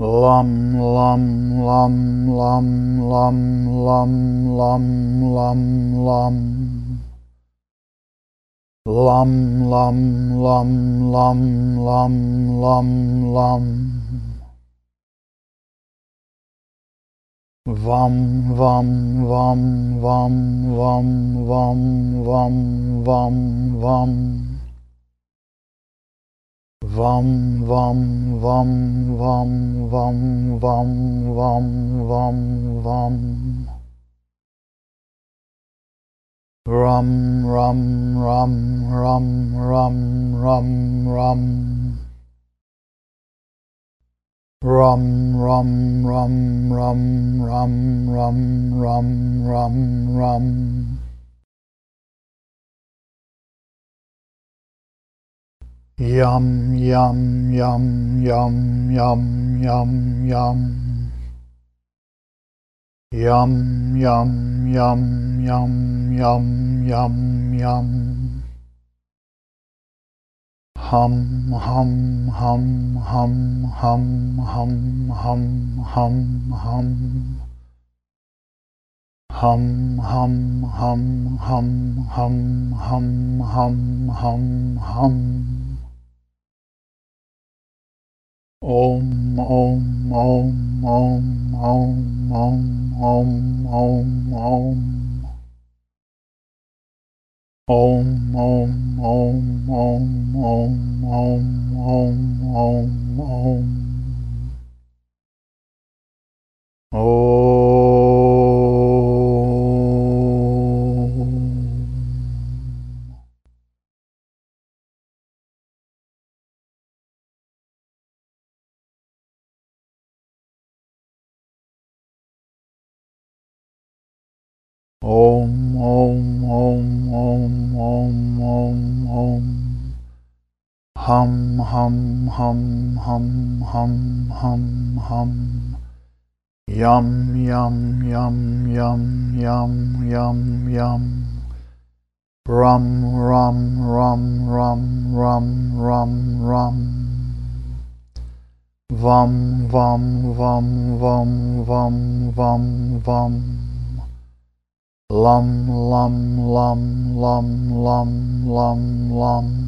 Lum lum lum lum lum lum lum lum lum Lum lum lum lum lum lum lum Vam vam vam vam vam vam vam vam vam Vam vam vam vam vam vam vam vam vam Rum rum rum rum rum rum rum Rum rum rum rum rum rum rum rum rum Yum, yum, yum, yum, yum, yum, yum. Yum, yum, yum, yum, yum, yum, yum. Hum, hum, hum, hum, hum, hum, hum, hum, hum. Hum, hum, hum, hum, hum, hum, hum, hum, hum. Om Om Om Om Om Om Om Om Om Om Om Om Om Om Om Om Om Om Om Om Om Om Om Om. Hum Hum Hum Hum Hum Hum Hum. Yum Yum Yum Yum Yum Yum Yum. Rum Rum Rum Rum Rum Rum Rum. Vam Vam Vam Vam Vam Vam Vam Lum lum lum lum lum lum lum